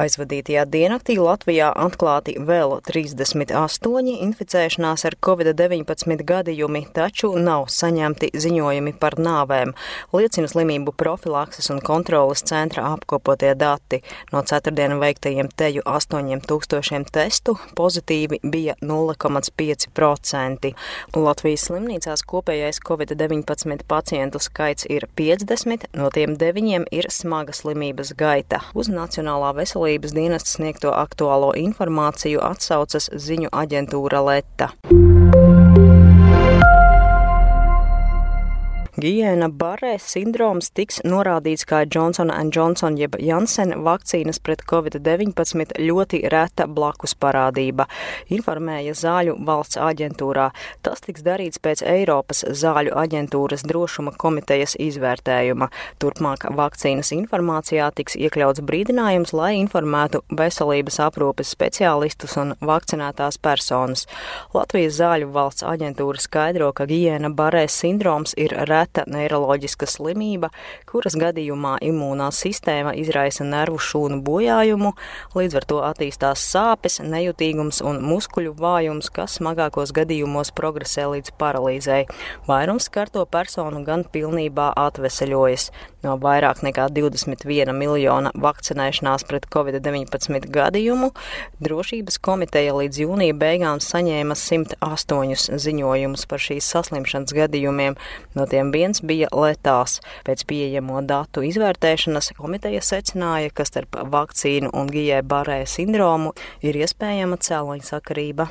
Aizvadītajā diennaktī Latvijā atklāti vēl 38 inficēšanās ar covid-19 gadījumi, taču nav saņemti ziņojumi par nāvēm, liecina slimību profilakses un kontrolas centra apkopotie dati. No ceturtdienu veiktajiem teju 8000 testu pozitīvi bija 0,5%. Latvijas slimnīcās kopējais covid-19 pacientu skaits ir 50, no tiem 9 ir smaga slimības gaita. Uz Nacionālā veselības veselības dienesta sniegto aktuālo informāciju atsaucas ziņu aģentūra Leta. Gijēna Barē sindroms tiks norādīts kā Johnson Johnson jeb Janssen vakcīnas pret covid-19 ļoti reta blakus parādība, informēja Zāļu valsts aģentūrā. Tas tiks darīts pēc Eiropas Zāļu aģentūras drošuma komitejas izvērtējuma. Turpmāk vakcīnas informācijā tiks iekļauts brīdinājums, lai informētu veselības aprūpes speciālistus un vakcinētās personas. Latvijas Zāļu valsts aģentūra skaidro, ka Gijēna Barē sindroms ir reta reta neiroloģiska slimība, kuras gadījumā imūnā sistēma izraisa nervu šūnu bojājumu, līdz ar to attīstās sāpes, nejutīgums un muskuļu vājums, kas smagākos gadījumos progresē līdz paralīzei. Vairums skarto personu gan pilnībā atveseļojas. No vairāk nekā 21 miljona vakcinēšanās pret covid-19 gadījumu drošības komiteja līdz jūnija beigām saņēma 108 ziņojumus par šīs saslimšanas gadījumiem, no tiem viens bija letāls. Pēc pieejamo datu izvērtēšanas komiteja secināja, ka starp vakcīnu un gijē barē sindromu ir iespējama cēloņa sakarība.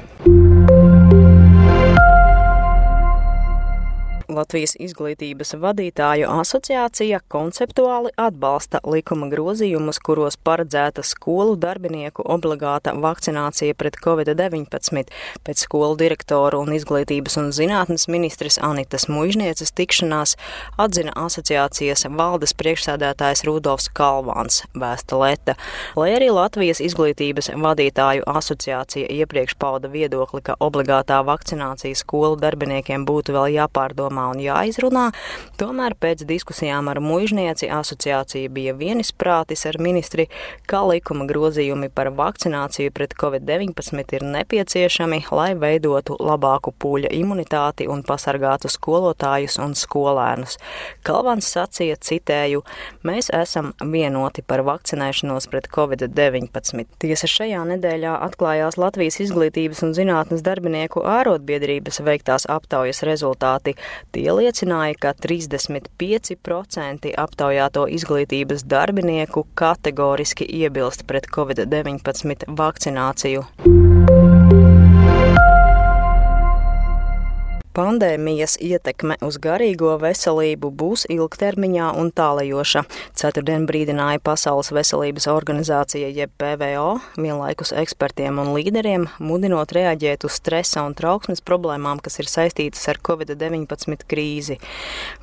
Latvijas izglītības vadītāju asociācija konceptuāli atbalsta likuma grozījumus, kuros paredzēta skolu darbinieku obligāta vakcinācija pret covid-19. Pēc skolu direktoru un izglītības un zinātnes ministres Anitas Mužnieces tikšanās atzina asociācijas valdes priekšsēdētājs Rudolfs Kalvāns vēsta Leta. Lai arī Latvijas izglītības vadītāju asociācija iepriekš pauda viedokli, ka obligātā vakcinācija skolu darbiniekiem būtu vēl jāpārdomā jādomā un jāizrunā. Tomēr pēc diskusijām ar mužnieci asociācija bija vienisprātis ar ministri, ka likuma grozījumi par vakcināciju pret covid-19 ir nepieciešami, lai veidotu labāku pūļa imunitāti un pasargātu skolotājus un skolēnus. Kalvans sacīja, citēju, mēs esam vienoti par vakcinēšanos pret covid-19. Tiesa šajā nedēļā atklājās Latvijas izglītības un zinātnes darbinieku ārotbiedrības veiktās aptaujas rezultāti. Tie liecināja, ka 35% aptaujāto izglītības darbinieku kategoriski iebilst pret covid-19 vakcināciju. Pandēmijas ietekme uz garīgo veselību būs ilgtermiņā un tālajoša. Ceturtdien brīdināja Pasaules veselības organizācija jeb PVO, vienlaikus ekspertiem un līderiem, mudinot reaģēt uz stresa un trauksmes problēmām, kas ir saistītas ar Covid-19 krīzi.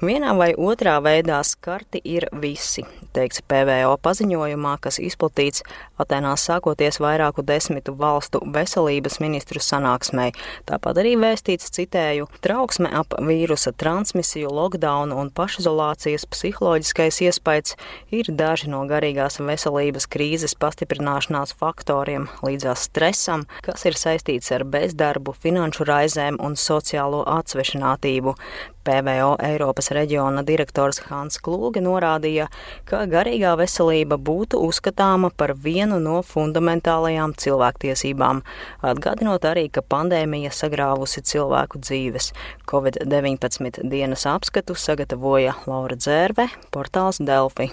Vienā vai otrā veidā skarti ir visi, teiks PVO paziņojumā, kas izplatīts Atenās sākoties vairāku desmitu valstu veselības ministru sanāksmei. Tāpat arī vēstīts, citēju, Trauksme ap vīrusa transmisiju, lockdownu un pašizolācijas psiholoģiskais iespējas ir daži no garīgās veselības krīzes pastiprināšanās faktoriem līdzās stresam, kas ir saistīts ar bezdarbu, finanšu raizēm un sociālo atsvešinātību. PVO Eiropas reģiona direktors Hans Klūge norādīja, ka garīgā veselība būtu uzskatāma par vienu no fundamentālajām cilvēktiesībām, atgādinot arī, ka pandēmija sagrāvusi cilvēku dzīves. Covid-19 dienas apskatu sagatavoja Laura Dzērve, portāls Delfi.